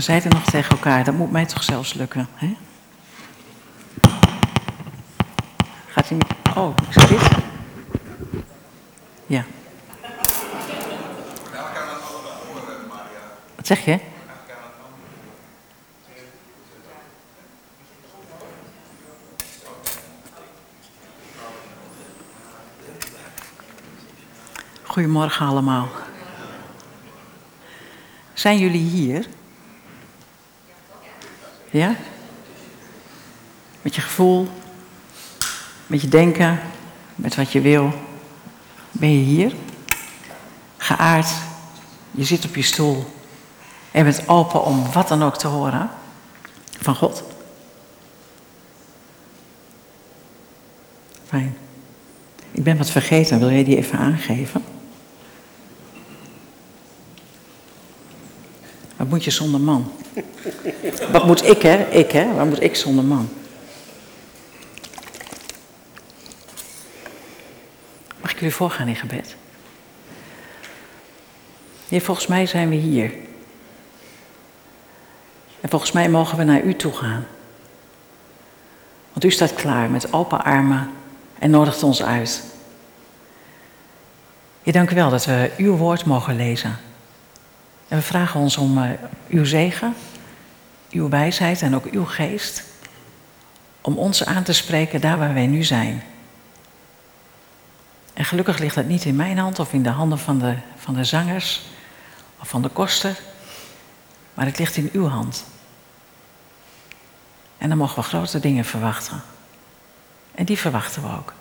We zeiden nog tegen elkaar, dat moet mij toch zelfs lukken. Hè? Gaat hij niet... Oh, is dit? Ja. Wat zeg je? Goedemorgen allemaal. Zijn jullie hier? Ja? Met je gevoel, met je denken, met wat je wil. Ben je hier? Geaard, je zit op je stoel en bent open om wat dan ook te horen van God. Fijn. Ik ben wat vergeten, wil jij die even aangeven? Wat moet je zonder man? Wat moet ik, hè? Ik, hè? Wat moet ik zonder man? Mag ik jullie voorgaan in gebed? Heer, volgens mij zijn we hier. En volgens mij mogen we naar u toe gaan. Want u staat klaar met open armen en nodigt ons uit. Je dank u wel dat we uw woord mogen lezen. En we vragen ons om uh, uw zegen, uw wijsheid en ook uw geest. Om ons aan te spreken daar waar wij nu zijn. En gelukkig ligt dat niet in mijn hand of in de handen van de, van de zangers of van de koster. Maar het ligt in uw hand. En dan mogen we grote dingen verwachten. En die verwachten we ook.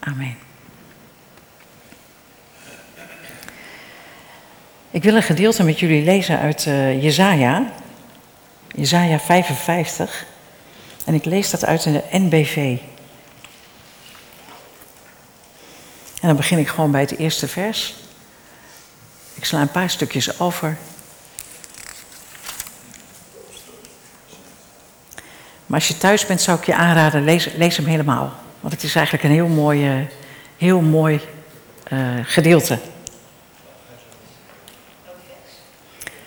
Amen. Ik wil een gedeelte met jullie lezen uit uh, Jezaja. Jezaja 55. En ik lees dat uit de NBV. En dan begin ik gewoon bij het eerste vers. Ik sla een paar stukjes over. Maar als je thuis bent, zou ik je aanraden, lees, lees hem helemaal. Want het is eigenlijk een heel mooi, uh, heel mooi uh, gedeelte.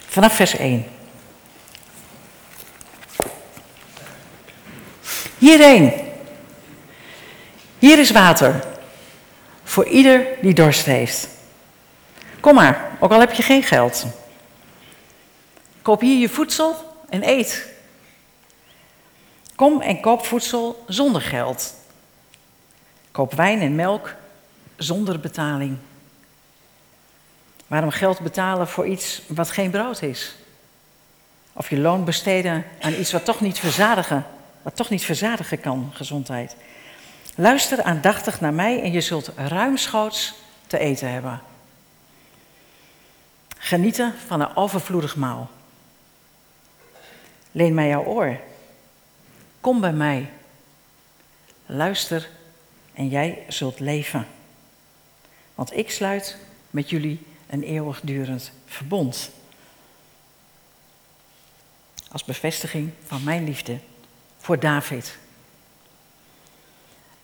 Vanaf vers 1. Hierheen. Hier is water. Voor ieder die dorst heeft. Kom maar, ook al heb je geen geld. Koop hier je voedsel en eet. Kom en koop voedsel zonder geld. Koop wijn en melk zonder betaling. Waarom geld betalen voor iets wat geen brood is? Of je loon besteden aan iets wat toch niet verzadigen, wat toch niet verzadigen kan, gezondheid. Luister aandachtig naar mij en je zult ruimschoots te eten hebben. Genieten van een overvloedig maal. Leen mij jouw oor. Kom bij mij. Luister en jij zult leven. Want ik sluit met jullie een eeuwigdurend verbond. Als bevestiging van mijn liefde voor David.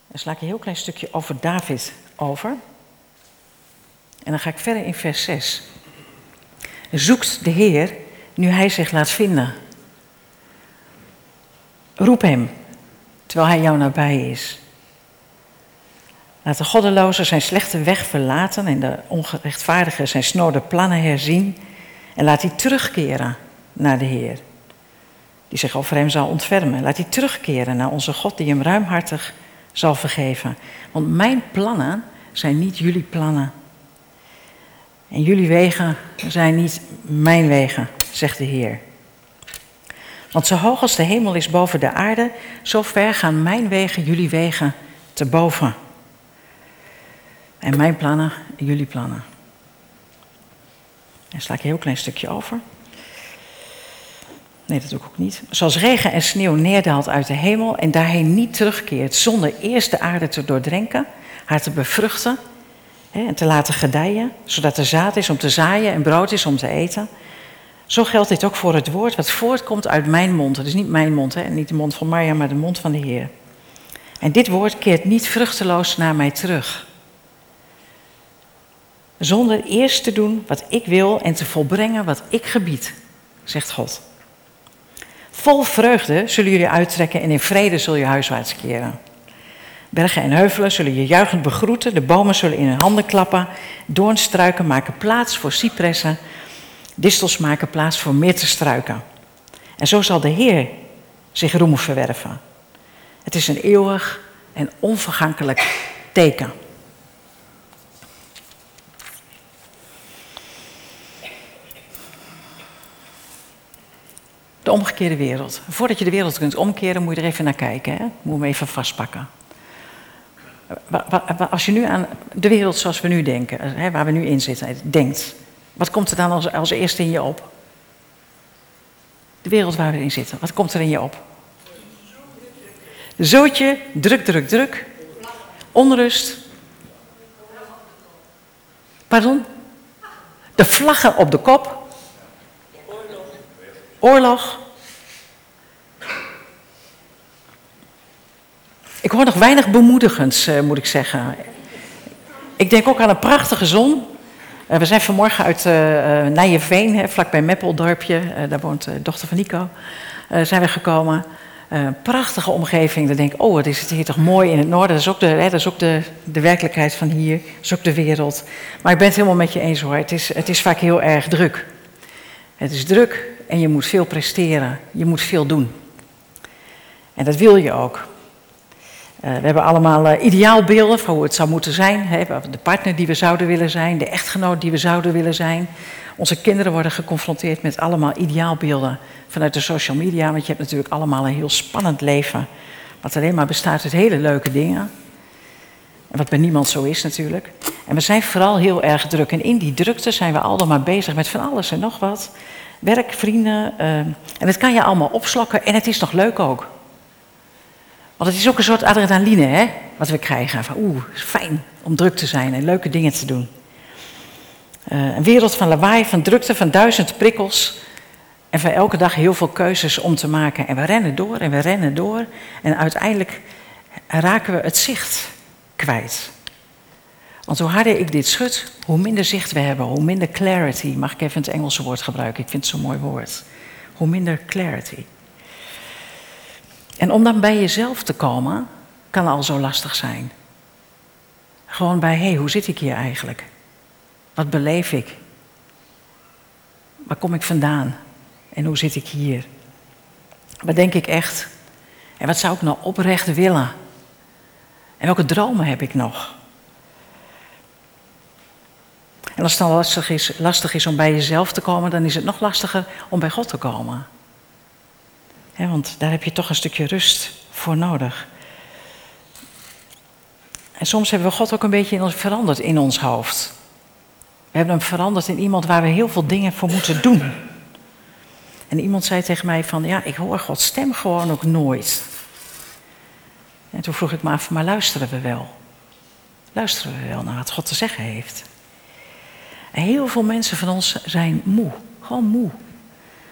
Dan sla ik een heel klein stukje over David over. En dan ga ik verder in vers 6. Zoekt de Heer nu hij zich laat vinden. Roep hem terwijl hij jou nabij is. Laat de goddeloze zijn slechte weg verlaten en de ongerechtvaardige zijn snode plannen herzien. En laat hij terugkeren naar de Heer, die zich over hem zal ontfermen. Laat hij terugkeren naar onze God, die hem ruimhartig zal vergeven. Want mijn plannen zijn niet jullie plannen. En jullie wegen zijn niet mijn wegen, zegt de Heer. Want zo hoog als de hemel is boven de aarde, zo ver gaan mijn wegen jullie wegen te boven. En mijn plannen en jullie plannen. En sla ik een heel klein stukje over. Nee, dat doe ik ook niet. Zoals regen en sneeuw neerdaalt uit de hemel en daarheen niet terugkeert zonder eerst de aarde te doordrenken, haar te bevruchten hè, en te laten gedijen, zodat er zaad is om te zaaien en brood is om te eten. Zo geldt dit ook voor het woord wat voortkomt uit mijn mond. Is niet mijn mond, hè, niet de mond van Marja, maar de mond van de Heer. En dit woord keert niet vruchteloos naar mij terug. Zonder eerst te doen wat ik wil en te volbrengen wat ik gebied. zegt God. Vol vreugde zullen jullie uittrekken en in vrede zul je huiswaarts keren. Bergen en heuvelen zullen je juichend begroeten, de bomen zullen in hun handen klappen, doornstruiken maken plaats voor cipressen, distels maken plaats voor struiken. En zo zal de Heer zich roem verwerven. Het is een eeuwig en onvergankelijk teken. De omgekeerde wereld. Voordat je de wereld kunt omkeren, moet je er even naar kijken. Hè? Moet hem even vastpakken. Als je nu aan de wereld zoals we nu denken, waar we nu in zitten, denkt, wat komt er dan als, als eerste in je op? De wereld waar we in zitten, wat komt er in je op? Zootje, druk, druk, druk. Onrust. Pardon? De vlaggen op de kop. Oorlog. Ik hoor nog weinig bemoedigends, uh, moet ik zeggen. Ik denk ook aan een prachtige zon. Uh, we zijn vanmorgen uit uh, Nijenveen, vlakbij Meppeldorpje. daar woont de dochter van Nico. zijn we gekomen. prachtige omgeving. Dan denk ik, oh, wat is het hier toch mooi in het noorden. Dat is ook, de, dat is ook de, de werkelijkheid van hier. Dat is ook de wereld. Maar ik ben het helemaal met je eens hoor. Het is, het is vaak heel erg druk. Het is druk en je moet veel presteren. Je moet veel doen. En dat wil je ook. Uh, we hebben allemaal uh, ideaalbeelden van hoe het zou moeten zijn. De partner die we zouden willen zijn, de echtgenoot die we zouden willen zijn. Onze kinderen worden geconfronteerd met allemaal ideaalbeelden vanuit de social media. Want je hebt natuurlijk allemaal een heel spannend leven. Wat alleen maar bestaat uit hele leuke dingen. En wat bij niemand zo is natuurlijk. En we zijn vooral heel erg druk. En in die drukte zijn we allemaal bezig met van alles en nog wat. Werk, vrienden. Uh, en dat kan je allemaal opslokken. En het is nog leuk ook. Want het is ook een soort adrenaline, hè, wat we krijgen. Van oeh, fijn om druk te zijn en leuke dingen te doen. Uh, een wereld van lawaai, van drukte, van duizend prikkels. En van elke dag heel veel keuzes om te maken. En we rennen door en we rennen door. En uiteindelijk raken we het zicht kwijt. Want hoe harder ik dit schud, hoe minder zicht we hebben, hoe minder clarity. Mag ik even het Engelse woord gebruiken? Ik vind het zo'n mooi woord. Hoe minder clarity. En om dan bij jezelf te komen, kan al zo lastig zijn. Gewoon bij, hé, hey, hoe zit ik hier eigenlijk? Wat beleef ik? Waar kom ik vandaan? En hoe zit ik hier? Wat denk ik echt? En wat zou ik nou oprecht willen? En welke dromen heb ik nog? En als het dan lastig is, lastig is om bij jezelf te komen, dan is het nog lastiger om bij God te komen want daar heb je toch een stukje rust voor nodig. En soms hebben we God ook een beetje in ons, veranderd in ons hoofd. We hebben hem veranderd in iemand waar we heel veel dingen voor moeten doen. En iemand zei tegen mij van, ja, ik hoor Gods stem gewoon ook nooit. En toen vroeg ik me af, maar luisteren we wel? Luisteren we wel naar wat God te zeggen heeft? Heel veel mensen van ons zijn moe, gewoon moe.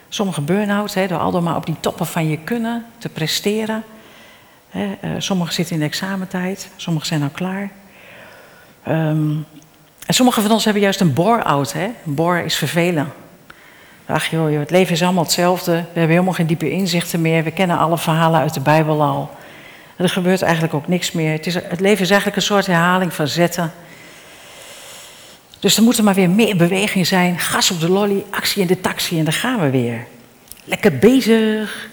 Sommige burn-out, door al maar op die toppen van je kunnen te presteren. Hè, uh, sommigen zitten in de examentijd, sommigen zijn al klaar. Um, en sommigen van ons hebben juist een bore-out. Bore is vervelen. Ach joh, het leven is allemaal hetzelfde. We hebben helemaal geen diepe inzichten meer. We kennen alle verhalen uit de Bijbel al. Er gebeurt eigenlijk ook niks meer. Het, is, het leven is eigenlijk een soort herhaling van zetten. Dus er moet er maar weer meer beweging zijn. Gas op de lolly, actie in de taxi en daar gaan we weer. Lekker bezig.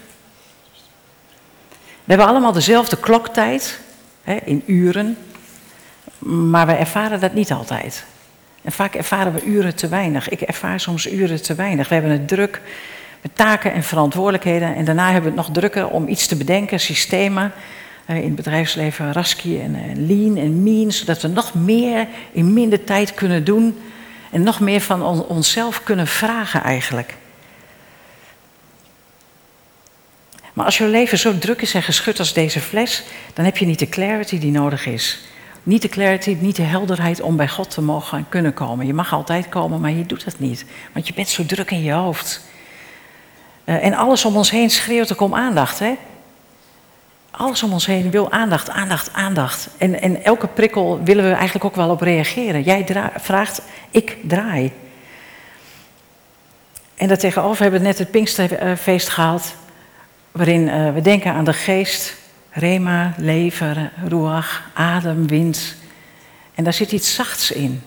We hebben allemaal dezelfde kloktijd hè, in uren, maar we ervaren dat niet altijd. En vaak ervaren we uren te weinig. Ik ervaar soms uren te weinig. We hebben het druk met taken en verantwoordelijkheden en daarna hebben we het nog drukker om iets te bedenken, systemen in het bedrijfsleven Rasky en Lean en Mean, zodat we nog meer in minder tijd kunnen doen en nog meer van onszelf kunnen vragen eigenlijk. Maar als je leven zo druk is en geschud als deze fles, dan heb je niet de clarity die nodig is. Niet de clarity, niet de helderheid om bij God te mogen en kunnen komen. Je mag altijd komen, maar je doet dat niet. Want je bent zo druk in je hoofd. Uh, en alles om ons heen schreeuwt ook om aandacht. Hè? Alles om ons heen wil aandacht, aandacht, aandacht. En, en elke prikkel willen we eigenlijk ook wel op reageren. Jij vraagt, ik draai. En daartegenover hebben we net het Pinksterfeest gehad, waarin uh, we denken aan de geest, rema, leven, ruach, adem, wind. En daar zit iets zachts in,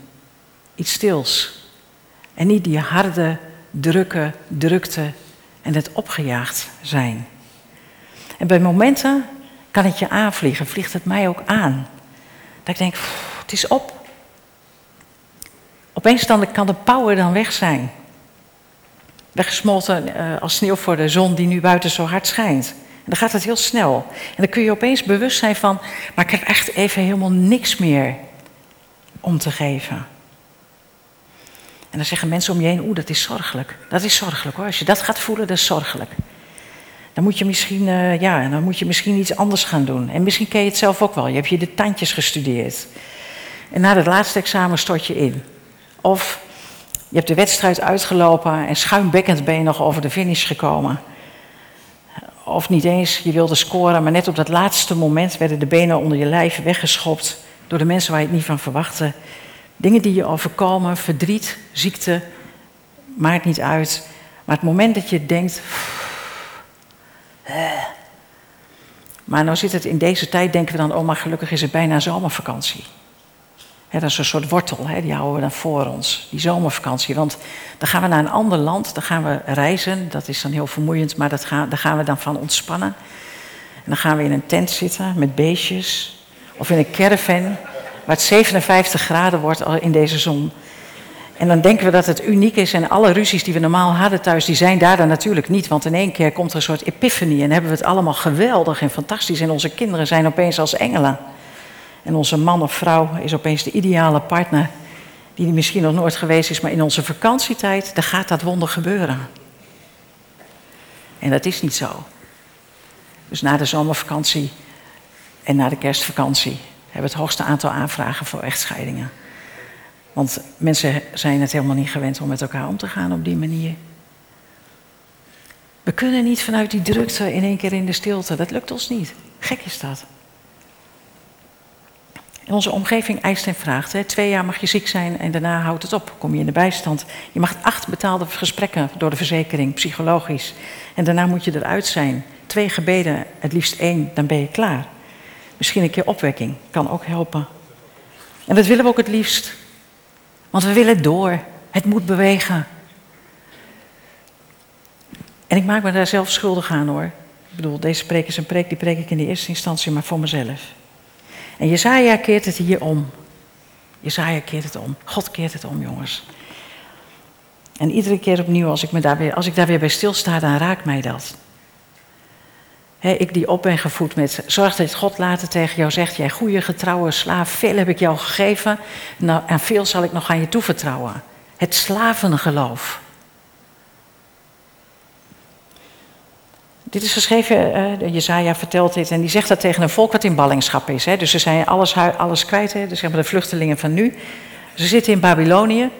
iets stils. En niet die harde, drukke, drukte en het opgejaagd zijn. En bij momenten kan het je aanvliegen, vliegt het mij ook aan. Dat ik denk, het is op. Opeens dan kan de power dan weg zijn. Weggesmolten uh, als sneeuw voor de zon die nu buiten zo hard schijnt. En dan gaat het heel snel. En dan kun je opeens bewust zijn van, maar ik heb echt even helemaal niks meer om te geven. En dan zeggen mensen om je heen, oeh, dat is zorgelijk. Dat is zorgelijk hoor. Als je dat gaat voelen, dat is zorgelijk. Dan moet je misschien, uh, ja, dan moet je misschien iets anders gaan doen. En misschien ken je het zelf ook wel. Je hebt je de tandjes gestudeerd. En na het laatste examen stort je in. Of je hebt de wedstrijd uitgelopen en schuimbekkend ben je nog over de finish gekomen. Of niet eens, je wilde scoren, maar net op dat laatste moment werden de benen onder je lijf weggeschopt door de mensen waar je het niet van verwachtte. Dingen die je overkomen, verdriet, ziekte, maakt niet uit. Maar het moment dat je denkt. Maar nou zit het in deze tijd, denken we dan, oh maar gelukkig is het bijna zomervakantie. dat is een soort wortel, die houden we dan voor ons, die zomervakantie. Want dan gaan we naar een ander land, dan gaan we reizen. Dat is dan heel vermoeiend, maar dat gaan, daar gaan we dan van ontspannen. En dan gaan we in een tent zitten met beestjes. Of in een caravan waar het 57 graden wordt in deze zon. En dan denken we dat het uniek is en alle ruzies die we normaal hadden thuis, die zijn daar dan natuurlijk niet. Want in één keer komt er een soort epiphany en hebben we het allemaal geweldig en fantastisch. En onze kinderen zijn opeens als engelen. En onze man of vrouw is opeens de ideale partner, die die misschien nog nooit geweest is. Maar in onze vakantietijd, dan gaat dat wonder gebeuren. En dat is niet zo. Dus na de zomervakantie en na de kerstvakantie hebben het hoogste aantal aanvragen voor echtscheidingen. Want mensen zijn het helemaal niet gewend om met elkaar om te gaan op die manier. We kunnen niet vanuit die drukte in één keer in de stilte. Dat lukt ons niet. Gek is dat. onze omgeving eist en vraagt. Hè. Twee jaar mag je ziek zijn en daarna houdt het op. Kom je in de bijstand. Je mag acht betaalde gesprekken door de verzekering, psychologisch. En daarna moet je eruit zijn. Twee gebeden, het liefst één, dan ben je klaar. Misschien een keer opwekking kan ook helpen. En dat willen we ook het liefst. Want we willen door. Het moet bewegen. En ik maak me daar zelf schuldig aan hoor. Ik bedoel, deze preek is een preek, die preek ik in de eerste instantie maar voor mezelf. En Jezaja keert het hier om. Jezaja keert het om. God keert het om, jongens. En iedere keer opnieuw, als ik, me daar, weer, als ik daar weer bij stilsta, dan raakt mij dat ik die op ben gevoed met zorg dat God later tegen jou zegt: Jij goede getrouwe slaaf, veel heb ik jou gegeven nou, en veel zal ik nog aan je toevertrouwen. Het slavengeloof. Dit is geschreven, Jezaja vertelt dit en die zegt dat tegen een volk wat in ballingschap is. Hè. Dus ze zijn alles, alles kwijt, hè. Dus zeg maar de vluchtelingen van nu. Ze zitten in Babylonië,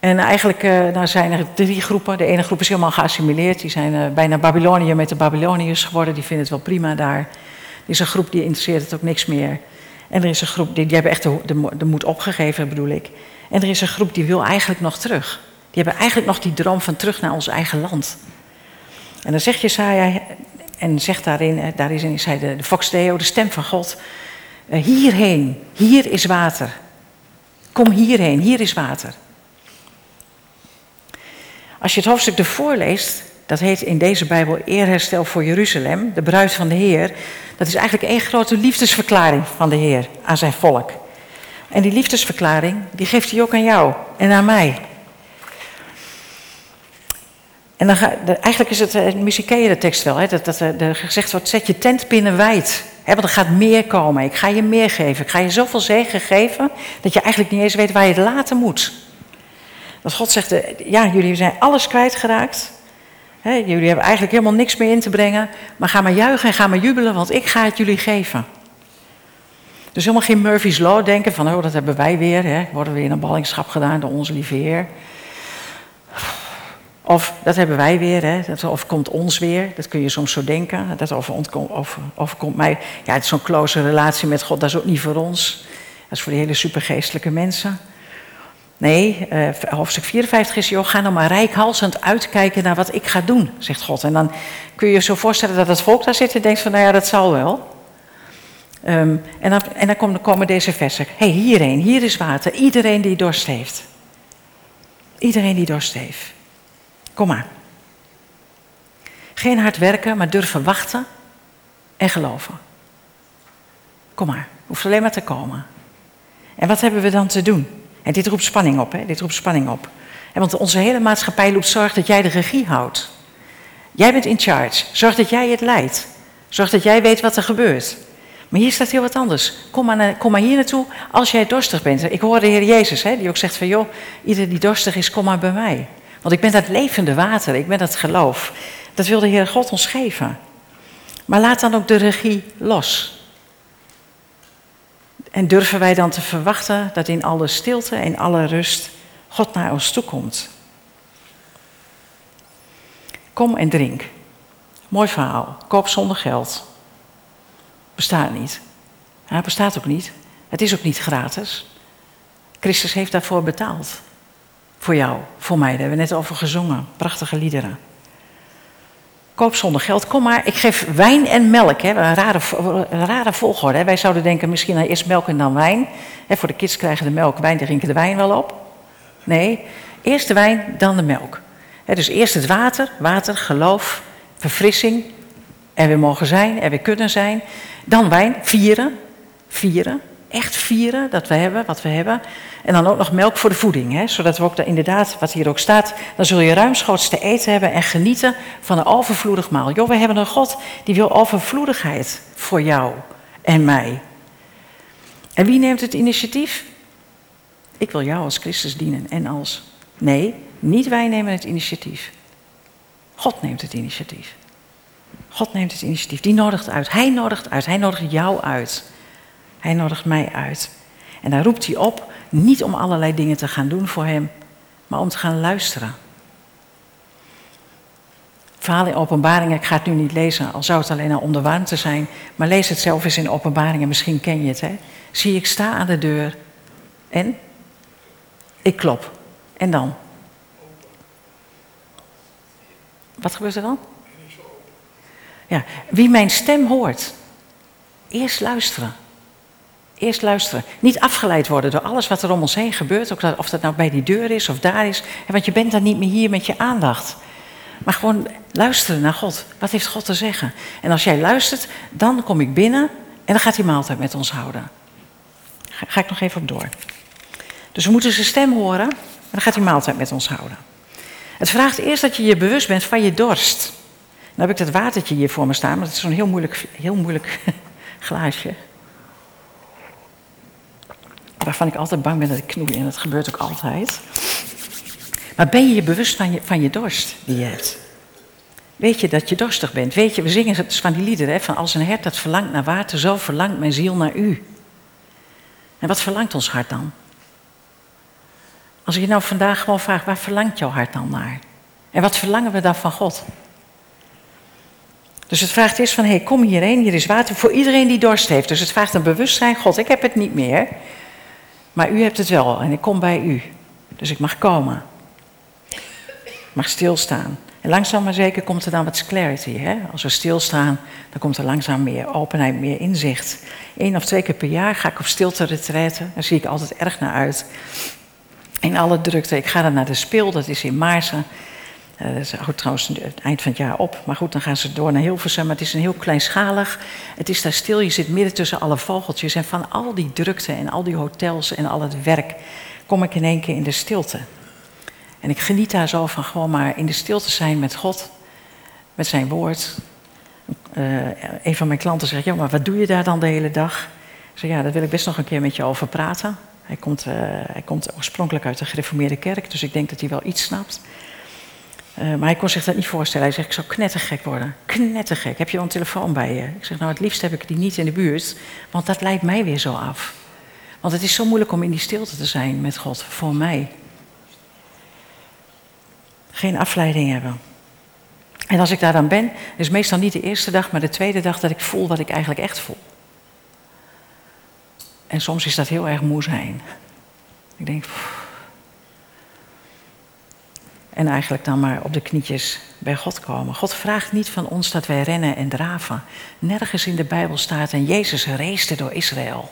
en eigenlijk uh, nou zijn er drie groepen. De ene groep is helemaal geassimileerd. Die zijn uh, bijna Babylonië met de Babyloniërs geworden. Die vinden het wel prima daar. Er is een groep die interesseert het ook niks meer. En er is een groep die, die hebben echt de, de, moed opgegeven, bedoel ik. En er is een groep die wil eigenlijk nog terug. Die hebben eigenlijk nog die droom van terug naar ons eigen land. En dan zegt Jesaja, en zegt daarin, eh, daar is in de, de Fox Deo, de stem van God. hierheen, hier is water. Kom hierheen, hier is water. Als je het hoofdstuk ervoor leest, dat heet in deze Bijbel Eerherstel voor Jeruzalem, de bruid van de Heer. Dat is eigenlijk één grote liefdesverklaring van de Heer aan zijn volk. En die liefdesverklaring, die geeft hij ook aan jou en aan mij. En dan ga, eigenlijk is het, eh, je de tekst wel, hè, dat, dat er gezegd wordt, zet je tentpinnen wijd. Want er gaat meer komen, ik ga je meer geven. Ik ga je zoveel zegen geven, dat je eigenlijk niet eens weet waar je het laten moet. Dat God zegt, eh, ja, jullie zijn alles kwijtgeraakt. He, jullie hebben eigenlijk helemaal niks meer in te brengen. Maar ga maar juichen en ga maar jubelen, want ik ga het jullie geven. Dus helemaal geen Murphy's Law denken van, oh, dat hebben wij weer. Hè. Worden we in een ballingschap gedaan door onze lieve. Of dat hebben wij weer, hè. Dat, of komt ons weer. Dat kun je soms zo denken. Dat of, of, of komt mij. Ja, zo'n close relatie met God, dat is ook niet voor ons. Dat is voor die hele supergeestelijke mensen. Nee, uh, hoofdstuk 54 is, joh, ga nou maar rijkhalsend uitkijken naar wat ik ga doen, zegt God. En dan kun je je zo voorstellen dat het volk daar zit en denkt van, nou ja, dat zal wel. Um, en dan, en dan komen, deze versen. Hey, hierheen, hier is water. Iedereen die dorst heeft. Iedereen die dorst heeft. Kom maar. Geen hard werken, maar durven wachten en geloven. Kom maar, hoeft alleen maar te komen. En wat hebben we dan te doen? En dit roept spanning op, hè? Dit roept spanning op. Want onze hele maatschappij loopt zorg dat jij de regie houdt. Jij bent in charge. Zorg dat jij het leidt. Zorg dat jij weet wat er gebeurt. Maar hier staat heel wat anders. Kom maar, kom maar hier naartoe als jij dorstig bent. Ik hoor de Heer Jezus, hè, die ook zegt van joh, ieder die dorstig is, kom maar bij mij. Want ik ben dat levende water, ik ben dat geloof. Dat wil de Heer God ons geven. Maar laat dan ook de regie los. En durven wij dan te verwachten dat in alle stilte en alle rust God naar ons toe komt? Kom en drink. Mooi verhaal. Koop zonder geld. Bestaat niet. Ja, bestaat ook niet. Het is ook niet gratis. Christus heeft daarvoor betaald. Voor jou, voor mij. Daar hebben we net over gezongen. Prachtige liederen. Koop zonder geld. Kom maar, ik geef wijn en melk. Hè. Een, rare, een rare volgorde. Hè. Wij zouden denken misschien eerst melk en dan wijn. Hè, voor de kids krijgen de melk, wijn, drinken de wijn wel op. Nee, eerst de wijn, dan de melk. Hè, dus eerst het water, water, geloof, verfrissing. Er weer mogen zijn, er weer kunnen zijn. Dan wijn, vieren, vieren. Echt vieren dat we hebben wat we hebben. En dan ook nog melk voor de voeding. Hè? Zodat we ook inderdaad, wat hier ook staat, dan zul je ruimschoots te eten hebben en genieten van een overvloedig maal. Joh, we hebben een God die wil overvloedigheid voor jou en mij. En wie neemt het initiatief? Ik wil jou als Christus dienen en als. Nee, niet wij nemen het initiatief. God neemt het initiatief. God neemt het initiatief. Die nodigt uit. Hij nodigt uit. Hij nodigt jou uit. Hij nodigt mij uit. En daar roept hij op, niet om allerlei dingen te gaan doen voor hem, maar om te gaan luisteren. Verhaal in openbaringen, ik ga het nu niet lezen, al zou het alleen al om de warmte zijn, maar lees het zelf eens in openbaringen, misschien ken je het. Hè? Zie, ik sta aan de deur en ik klop. En dan? Wat gebeurt er dan? Ja, wie mijn stem hoort, eerst luisteren. Eerst luisteren. Niet afgeleid worden door alles wat er om ons heen gebeurt. Ook of dat nou bij die deur is of daar is. Want je bent dan niet meer hier met je aandacht. Maar gewoon luisteren naar God. Wat heeft God te zeggen? En als jij luistert, dan kom ik binnen en dan gaat hij maaltijd met ons houden. Ga, ga ik nog even op door. Dus we moeten zijn stem horen en dan gaat hij maaltijd met ons houden. Het vraagt eerst dat je je bewust bent van je dorst. Dan heb ik dat watertje hier voor me staan, maar dat is zo'n heel moeilijk, heel moeilijk glaasje. Waarvan ik altijd bang ben dat ik knoei en dat gebeurt ook altijd. Maar ben je je bewust van je, van je dorst die je hebt? Weet je dat je dorstig bent? Weet je, we zingen het van die liederen, hè, van als een hert dat verlangt naar water, zo verlangt mijn ziel naar u. En wat verlangt ons hart dan? Als ik je nou vandaag gewoon vraag, waar verlangt jouw hart dan naar? En wat verlangen we dan van God? Dus het vraagt eerst van, hé, hey, kom hierheen, hier is water voor iedereen die dorst heeft. Dus het vraagt een bewustzijn, God, ik heb het niet meer, maar u hebt het wel en ik kom bij u. Dus ik mag komen. Ik mag stilstaan. En langzaam maar zeker komt er dan wat clarity. Hè? Als we stilstaan, dan komt er langzaam meer openheid, meer inzicht. Eén of twee keer per jaar ga ik op stilte retretten. Daar zie ik altijd erg naar uit. In alle drukte. Ik ga dan naar de Speel, dat is in Maarsen. Dat houdt trouwens het eind van het jaar op. Maar goed, dan gaan ze door naar Hilversum. Maar het is een heel kleinschalig. Het is daar stil. Je zit midden tussen alle vogeltjes. En van al die drukte en al die hotels en al het werk... kom ik in één keer in de stilte. En ik geniet daar zo van gewoon maar in de stilte zijn met God. Met zijn woord. Uh, een van mijn klanten zegt, ja, maar wat doe je daar dan de hele dag? Ik zeg, ja, daar wil ik best nog een keer met je over praten. Hij komt, uh, hij komt oorspronkelijk uit de gereformeerde kerk, dus ik denk dat hij wel iets snapt. Uh, maar hij kon zich dat niet voorstellen. Hij zegt, ik zou knettergek worden. Knettergek. Heb je wel een telefoon bij je? Ik zeg, nou het liefst heb ik die niet in de buurt. Want dat leidt mij weer zo af. Want het is zo moeilijk om in die stilte te zijn met God. Voor mij. Geen afleiding hebben. En als ik daar dan ben, is meestal niet de eerste dag, maar de tweede dag dat ik voel wat ik eigenlijk echt voel. En soms is dat heel erg moe zijn. Ik denk, En eigenlijk dan maar op de knietjes bij God komen. God vraagt niet van ons dat wij rennen en draven. Nergens in de Bijbel staat en Jezus reisde door Israël.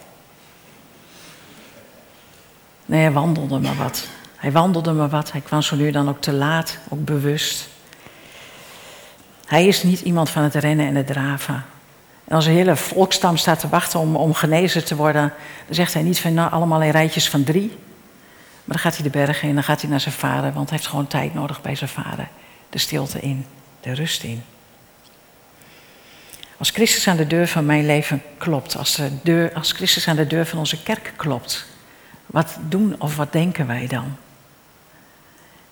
Nee, hij wandelde maar wat. Hij wandelde maar wat. Hij kwam zo nu dan ook te laat, ook bewust. Hij is niet iemand van het rennen en het draven. En als een hele volkstam staat te wachten om, om genezen te worden, dan zegt hij niet van nou, allemaal in rijtjes van drie. Maar dan gaat hij de bergen in, dan gaat hij naar zijn vader, want hij heeft gewoon tijd nodig bij zijn vader. De stilte in, de rust in. Als Christus aan de deur van mijn leven klopt, als, de deur, als Christus aan de deur van onze kerk klopt, wat doen of wat denken wij dan?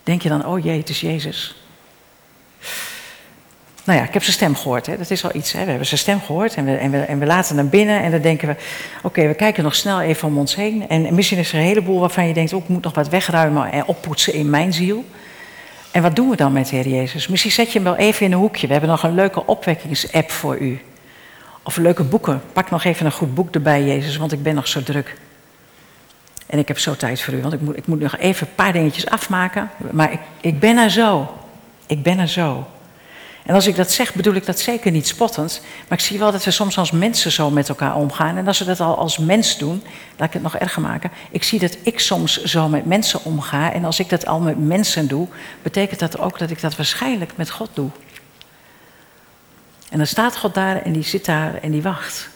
Denk je dan, oh jee, het is Jezus? Nou ja, ik heb zijn stem gehoord. Hè. Dat is al iets. Hè. We hebben zijn stem gehoord en we, en en we laten hem binnen. En dan denken we, oké, we kijken nog snel even om ons heen. En misschien is er een heleboel waarvan je denkt, oh, ik moet nog wat wegruimen en oppoetsen in mijn ziel. En wat doen we dan met Heer Jezus? Misschien zet je hem wel even in een hoekje. We hebben nog een leuke opwekkingsapp voor u. Of leuke boeken. Pak nog even een goed boek erbij, Jezus, want ik ben nog zo druk. En ik heb zo tijd voor u, want ik moet, ik moet nog even een paar dingetjes afmaken. Maar ik, ik ben er zo. Ik ben er zo. En als ik dat zeg, bedoel ik dat zeker niet spottend. Maar ik zie wel dat we soms als mensen zo met elkaar omgaan. En als we dat al als mens doen, laat ik het nog erger maken. Ik zie dat ik soms zo met mensen omga. En als ik dat al met mensen doe, betekent dat ook dat ik dat waarschijnlijk met God doe. En dan staat God daar en die zit daar en die wacht.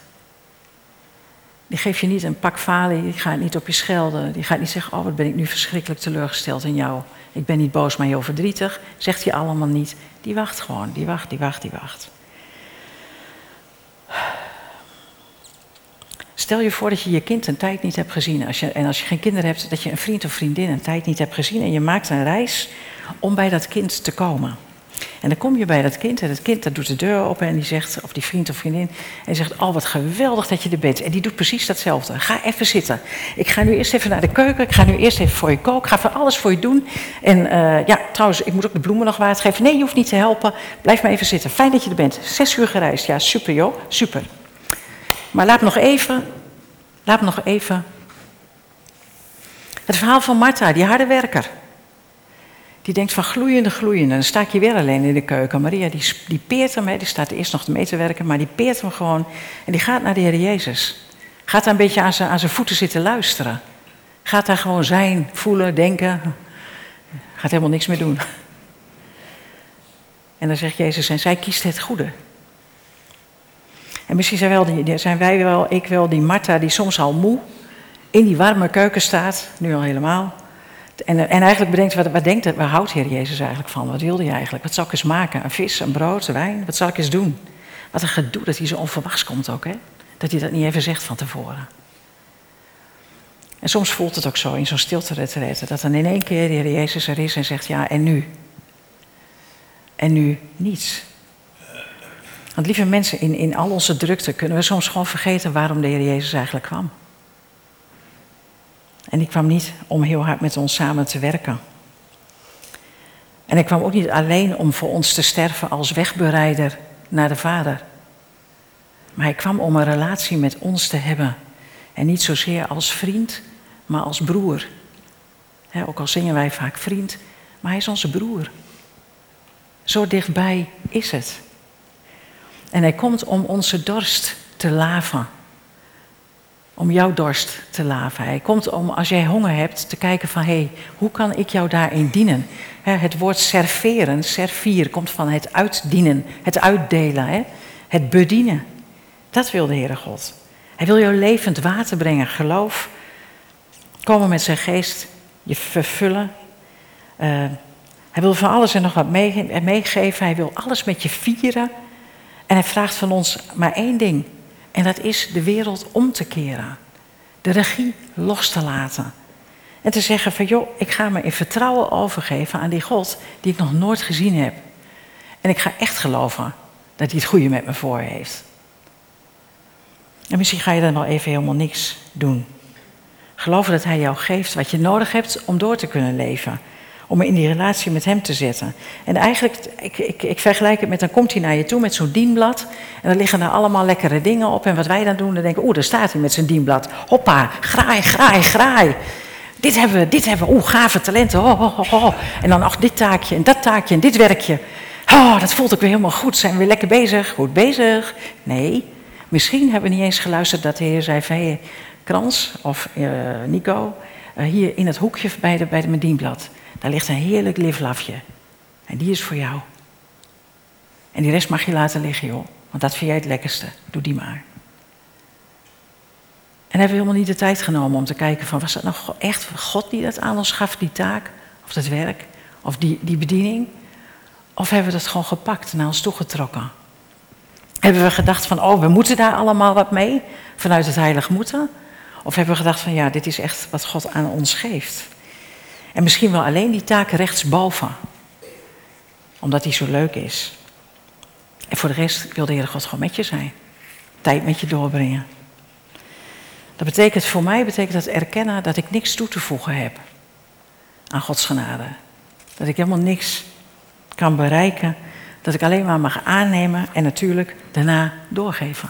Die geeft je niet een pak falie, die gaat niet op je schelden. Die gaat niet zeggen, oh wat ben ik nu verschrikkelijk teleurgesteld in jou. Ik ben niet boos, maar heel verdrietig. Zegt hij allemaal niet. Die wacht gewoon, die wacht, die wacht, die wacht. Stel je voor dat je je kind een tijd niet hebt gezien. Als je, en als je geen kinderen hebt, dat je een vriend of vriendin een tijd niet hebt gezien. En je maakt een reis om bij dat kind te komen. En dan kom je bij dat kind en het kind dat doet de deur open en die zegt, of die vriend of vriendin, en die zegt, oh wat geweldig dat je er bent. En die doet precies datzelfde. Ga even zitten. Ik ga nu eerst even naar de keuken, ik ga nu eerst even voor je koken, ik ga van alles voor je doen. En uh, ja, trouwens, ik moet ook de bloemen nog water geven. Nee, je hoeft niet te helpen, blijf maar even zitten. Fijn dat je er bent. Zes uur gereisd, ja super joh, super. Maar laat me nog even, laat me nog even. Het verhaal van Martha, die harde werker. Die denkt van gloeiende, gloeiende. Dan sta ik je weer alleen in de keuken. Maria die, die peert hem, die staat eerst nog mee te werken, maar die peert hem gewoon. En die gaat naar de Heer Jezus. Gaat daar een beetje aan zijn, aan zijn voeten zitten luisteren. Gaat daar gewoon zijn, voelen, denken. Gaat helemaal niks meer doen. En dan zegt Jezus, en zij kiest het goede. En misschien zijn, wel zijn wij wel, ik wel, die Martha die soms al moe in die warme keuken staat, nu al helemaal. En, en eigenlijk bedenkt, wat, wat, denkt, waar houdt Heer Jezus eigenlijk van? Wat wilde hij eigenlijk? Wat zal ik eens maken? Een vis, een brood, een wijn? Wat zal ik eens doen? Wat een gedoe dat hij zo onverwachts komt ook, hè? Dat hij dat niet even zegt van tevoren. En soms voelt het ook zo in zo'n stilte dat dan in één keer de Heer Jezus er is en zegt, ja, en nu? En nu niets. Want lieve mensen, in, in al onze drukte kunnen we soms gewoon vergeten waarom de Heer Jezus eigenlijk kwam. En die kwam niet om heel hard met ons samen te werken. En hij kwam ook niet alleen om voor ons te sterven als wegbereider naar de Vader. Maar hij kwam om een relatie met ons te hebben. En niet zozeer als vriend, maar als broer. ook al zingen wij vaak vriend, maar hij is onze broer. Zo dichtbij is het. En hij komt om onze dorst te laven om jouw dorst te laven. Hij komt om, als jij honger hebt, te kijken van, hé, hey, hoe kan ik jou daarin dienen? het woord serveren, servier, komt van het uitdienen, het uitdelen, het bedienen. Dat wil de Heere God. Hij wil jou levend water brengen, geloof. Komen met zijn geest, je vervullen. Uh, hij wil van alles en nog wat meegeven. Hij wil alles met je vieren. En hij vraagt van ons maar één ding. En dat is de wereld om te keren. De regie los te laten. En te zeggen van joh, ik ga me in vertrouwen overgeven aan die God die ik nog nooit gezien heb. En ik ga echt geloven dat hij het goede met me voor heeft. En misschien ga je dan wel even helemaal niks doen. Geloven dat hij jou geeft wat je nodig hebt om door te kunnen leven om me in die relatie met hem te zetten. En eigenlijk, ik, ik, ik vergelijk het met, dan komt hij naar je toe met zo'n dienblad. En dan liggen er allemaal lekkere dingen op. En wat wij dan doen, dan denken oeh, daar staat hij met zijn dienblad. Hoppa, graai, graai, graai. dit hebben we, dit hebben we. Oeh, gave talenten. Oh, oh, oh. En dan, ach, dit taakje en dat taakje en dit werkje. Oh, dat voelt ook weer helemaal goed. Zijn we weer lekker bezig? Goed bezig? Nee. Misschien hebben we niet eens geluisterd dat de Heer zei van... Hey, Krans of uh, Nico, uh, hier in het hoekje bij de, bij de Medienblad. Daar ligt een heerlijk livlafje. En die is voor jou. En die rest mag je laten liggen, joh. Want dat vind jij het lekkerste. Doe die maar. En hebben we helemaal niet de tijd genomen om te kijken van... was dat nou echt God die dat aan ons gaf, die taak? Of dat werk? Of die, die bediening? Of hebben we dat gewoon gepakt, naar ons toegetrokken? Hebben we gedacht van, oh, we moeten daar allemaal wat mee? Vanuit het heilig moeten? Of hebben we gedacht van, ja, dit is echt wat God aan ons geeft? En misschien wel alleen die taak rechtsboven. Omdat die zo leuk is. En voor de rest wil de Heer God gewoon met je zijn. Tijd met je doorbrengen. Dat betekent voor mij betekent dat erkennen dat ik niks toe te voegen heb aan Gods genade. Dat ik helemaal niks kan bereiken. Dat ik alleen maar mag aannemen en natuurlijk daarna doorgeven.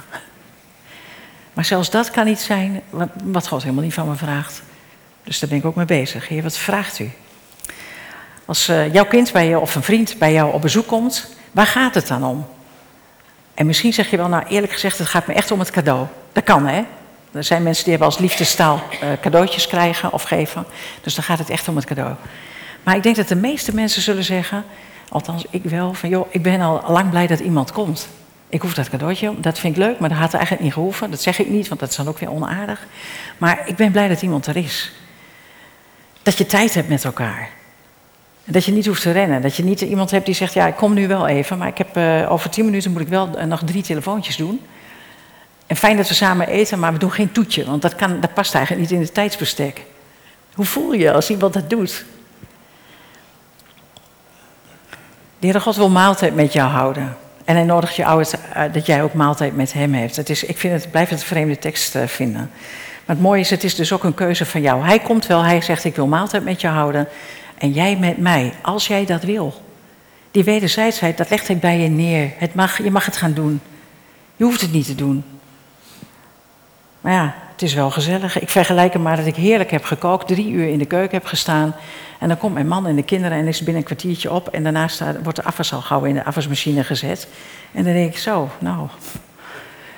Maar zelfs dat kan niet zijn wat God helemaal niet van me vraagt. Dus daar ben ik ook mee bezig. Heer, wat vraagt u? Als uh, jouw kind bij je of een vriend bij jou op bezoek komt, waar gaat het dan om? En misschien zeg je wel, nou eerlijk gezegd, het gaat me echt om het cadeau. Dat kan hè. Er zijn mensen die hebben als liefdestaal uh, cadeautjes krijgen of geven. Dus dan gaat het echt om het cadeau. Maar ik denk dat de meeste mensen zullen zeggen, althans ik wel, van joh, ik ben al lang blij dat iemand komt. Ik hoef dat cadeautje, dat vind ik leuk, maar dat had eigenlijk niet gehoeven. Dat zeg ik niet, want dat is dan ook weer onaardig. Maar ik ben blij dat iemand er is. Dat je tijd hebt met elkaar. Dat je niet hoeft te rennen. Dat je niet iemand hebt die zegt, ja, ik kom nu wel even, maar ik heb, uh, over tien minuten moet ik wel uh, nog drie telefoontjes doen. En fijn dat we samen eten, maar we doen geen toetje, want dat, kan, past eigenlijk niet in het tijdsbestek. Hoe voel je als iemand dat doet? De God wil maaltijd met jou houden. En hij nodigt je uit uh, dat jij ook maaltijd met hem hebt. Het is, ik vind het, blijf het een vreemde tekst vinden. Maar het mooie is, het is dus ook een keuze van jou. Hij komt wel, hij zegt ik wil maaltijd met je houden. En jij met mij, als jij dat wil. Die wederzijdsheid, dat legt hij bij je neer. Het mag, je mag het gaan doen. Je hoeft het niet te doen. Maar ja, het is wel gezellig. Ik vergelijk hem maar dat ik heerlijk heb gekookt, drie uur in de keuken heb gestaan. En dan komt mijn man en de kinderen en is binnen een kwartiertje op. En daarna staat, wordt de afwas al gauw in de afwasmachine gezet. En dan denk ik zo, nou,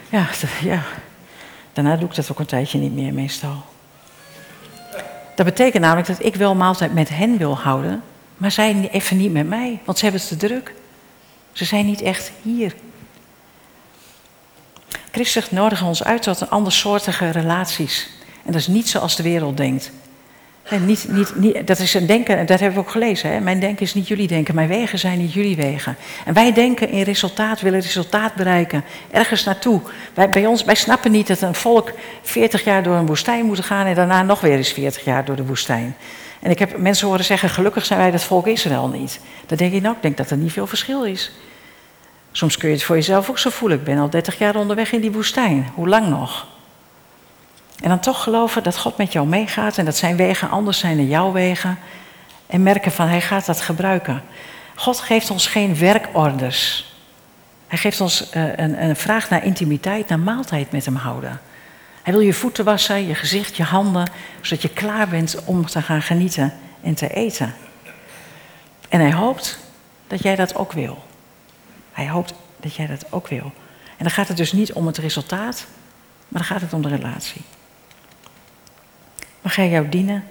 ja, ja. Daarna doe ik dat ook een tijdje niet meer meestal. Dat betekent namelijk dat ik wel maaltijd met hen wil houden, maar zij even niet met mij, want ze hebben het te druk. Ze zijn niet echt hier. Christus nodigt ons uit tot een andersoortige relaties. En dat is niet zoals de wereld denkt. Niet, niet, niet, dat is een denken, en dat hebben we ook gelezen. Hè? Mijn denken is niet jullie denken, mijn wegen zijn niet jullie wegen. En wij denken in resultaat, willen resultaat bereiken, ergens naartoe. Wij, bij ons, wij snappen niet dat een volk 40 jaar door een woestijn moet gaan en daarna nog weer eens 40 jaar door de woestijn. En ik heb mensen horen zeggen, gelukkig zijn wij dat volk Israël niet. Dan denk ik nou, ik denk dat er niet veel verschil is. Soms kun je het voor jezelf ook zo voelen. Ik ben al 30 jaar onderweg in die woestijn. Hoe lang nog? En dan toch geloven dat God met jou meegaat en dat zijn wegen anders zijn dan jouw wegen. En merken van hij gaat dat gebruiken. God geeft ons geen werkorders. Hij geeft ons uh, een, een vraag naar intimiteit, naar maaltijd met hem houden. Hij wil je voeten wassen, je gezicht, je handen, zodat je klaar bent om te gaan genieten en te eten. En hij hoopt dat jij dat ook wil. Hij hoopt dat jij dat ook wil. En dan gaat het dus niet om het resultaat, maar dan gaat het om de relatie. Mag hij jou dienen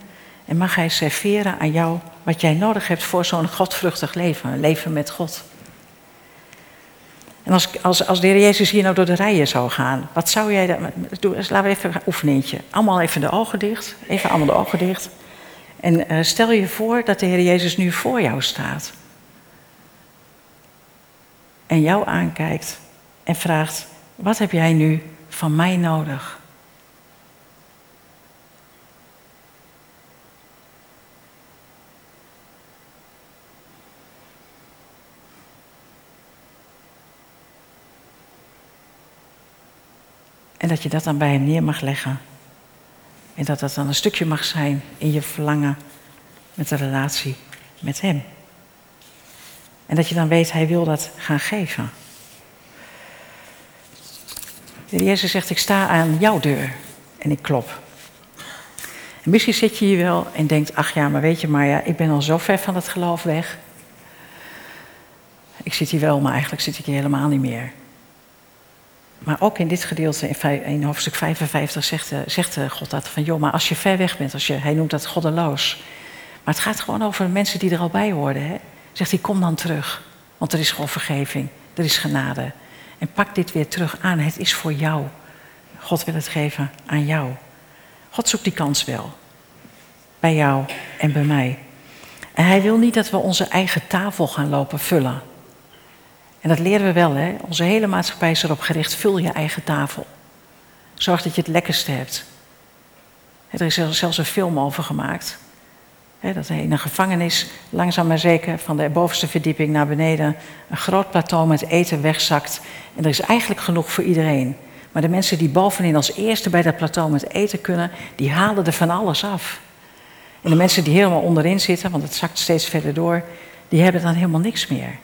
en mag hij serveren aan jou wat jij nodig hebt voor zo'n godvruchtig leven, een leven met God. En als, als, als de Heer Jezus hier nou door de rijen zou gaan, wat zou jij dan... Laten we even een oefeningetje. Allemaal even de ogen dicht. Even allemaal de ogen dicht. En uh, stel je voor dat de Heer Jezus nu voor jou staat en jou aankijkt en vraagt: Wat heb jij nu van mij nodig? En dat je dat dan bij hem neer mag leggen. En dat dat dan een stukje mag zijn in je verlangen met de relatie met hem. En dat je dan weet, hij wil dat gaan geven. De Jezus zegt, ik sta aan jouw deur en ik klop. En misschien zit je hier wel en denkt, ach ja, maar weet je maar, ja, ik ben al zo ver van het geloof weg. Ik zit hier wel, maar eigenlijk zit ik hier helemaal niet meer. Maar ook in dit gedeelte, in hoofdstuk 55, zegt, eh, zegt eh, God dat van, joh, maar als je ver weg bent, als je, hij noemt dat goddeloos. Maar het gaat gewoon over mensen die er al bij hoorden. Hè? Zegt hij, kom dan terug, want er is gewoon vergeving, er is genade. En pak dit weer terug aan, het is voor jou. God wil het geven aan jou. God zoekt die kans wel. Bij jou en bij mij. En hij wil niet dat we onze eigen tafel gaan lopen vullen. En dat leren we wel, hè? Onze hele maatschappij is erop gericht: vul je eigen tafel. Zorg dat je het lekkerste hebt. Er is zelfs een film over gemaakt. Dat in een gevangenis langzaam maar zeker van de bovenste verdieping naar beneden een groot plateau met eten wegzakt. En er is eigenlijk genoeg voor iedereen. Maar de mensen die bovenin als eerste bij dat plateau met eten kunnen, die halen er van alles af. En de mensen die helemaal onderin zitten, want het zakt steeds verder door, die hebben dan helemaal niks meer.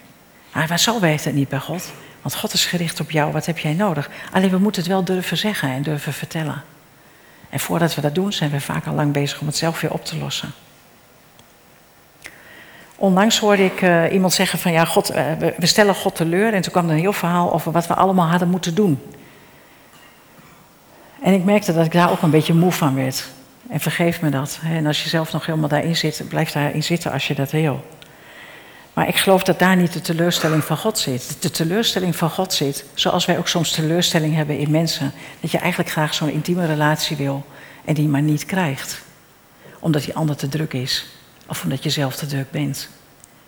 Maar waar zo weet het niet bij God? Want God is gericht op jou, wat heb jij nodig? Alleen we moeten het wel durven zeggen en durven vertellen. En voordat we dat doen, zijn we vaak al lang bezig om het zelf weer op te lossen. Onlangs hoorde ik uh, iemand zeggen van ja, God, uh, we stellen God teleur. En toen kwam er een heel verhaal over wat we allemaal hadden moeten doen. En ik merkte dat ik daar ook een beetje moe van werd. En vergeef me dat. En als je zelf nog helemaal daarin zit, blijf daarin zitten als je dat wil. Maar ik geloof dat daar niet de teleurstelling van God zit. De teleurstelling van God zit, zoals wij ook soms teleurstelling hebben in mensen. Dat je eigenlijk graag zo'n intieme relatie wil en die maar niet krijgt. Omdat die ander te druk is. Of omdat je zelf te druk bent.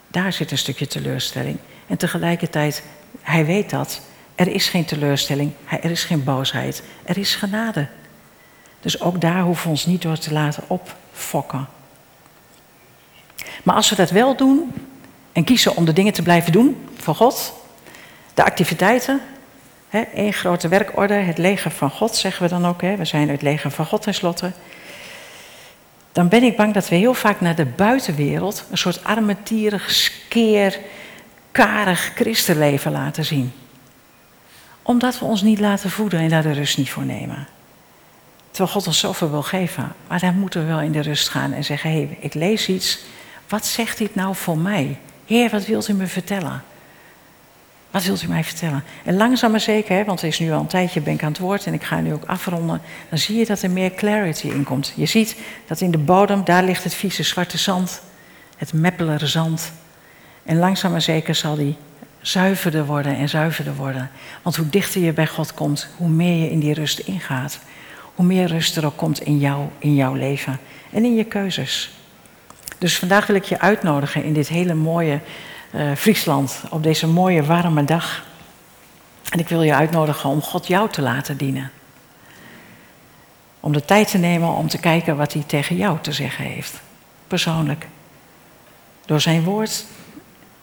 Daar zit een stukje teleurstelling. En tegelijkertijd, hij weet dat. Er is geen teleurstelling, er is geen boosheid, er is genade. Dus ook daar hoeven we ons niet door te laten opfokken. Maar als we dat wel doen en kiezen om de dingen te blijven doen voor God, de activiteiten, één grote werkorde, het leger van God zeggen we dan ook, hè, we zijn het leger van God tenslotte. Dan ben ik bang dat we heel vaak naar de buitenwereld een soort armetierig, skeer, karig christenleven laten zien omdat we ons niet laten voeden en daar de rust niet voor nemen. Terwijl God ons zoveel wil geven. Maar dan moeten we wel in de rust gaan en zeggen: hé, hey, ik lees iets. Wat zegt dit nou voor mij? Heer, wat wilt u me vertellen? Wat wilt u mij vertellen? En langzaam maar zeker, want het is nu al een tijdje ben ik aan het woord en ik ga nu ook afronden. Dan zie je dat er meer clarity in komt. Je ziet dat in de bodem, daar ligt het vieze zwarte zand. Het meppelere zand. En langzaam maar zeker zal die zuiverder worden en zuiverder worden. Want hoe dichter je bij God komt, hoe meer je in die rust ingaat. Hoe meer rust er ook komt in jou, in jouw leven en in je keuzes. Dus vandaag wil ik je uitnodigen in dit hele mooie uh, Friesland, op deze mooie warme dag. En ik wil je uitnodigen om God jou te laten dienen. Om de tijd te nemen om te kijken wat hij tegen jou te zeggen heeft. Persoonlijk. Door zijn woord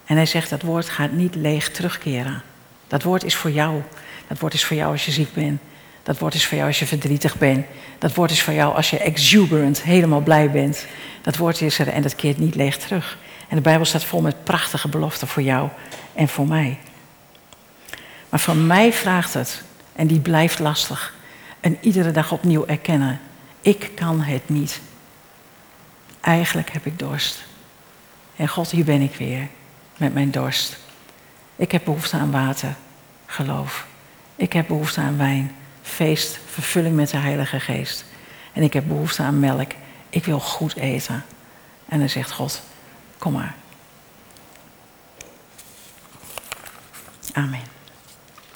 en hij zegt, dat woord gaat niet leeg terugkeren. Dat woord is voor jou. Dat woord is voor jou als je ziek bent. Dat woord is voor jou als je verdrietig bent. Dat woord is voor jou als je exuberant, helemaal blij bent. Dat woord is er en dat keert niet leeg terug. En de Bijbel staat vol met prachtige beloften voor jou en voor mij. Maar van mij vraagt het, en die blijft lastig, en iedere dag opnieuw erkennen, ik kan het niet. Eigenlijk heb ik dorst. En God, hier ben ik weer met mijn dorst. Ik heb behoefte aan water, geloof. Ik heb behoefte aan wijn, feest, vervulling met de Heilige Geest. En ik heb behoefte aan melk. Ik wil goed eten. En dan zegt God, kom maar. Amen.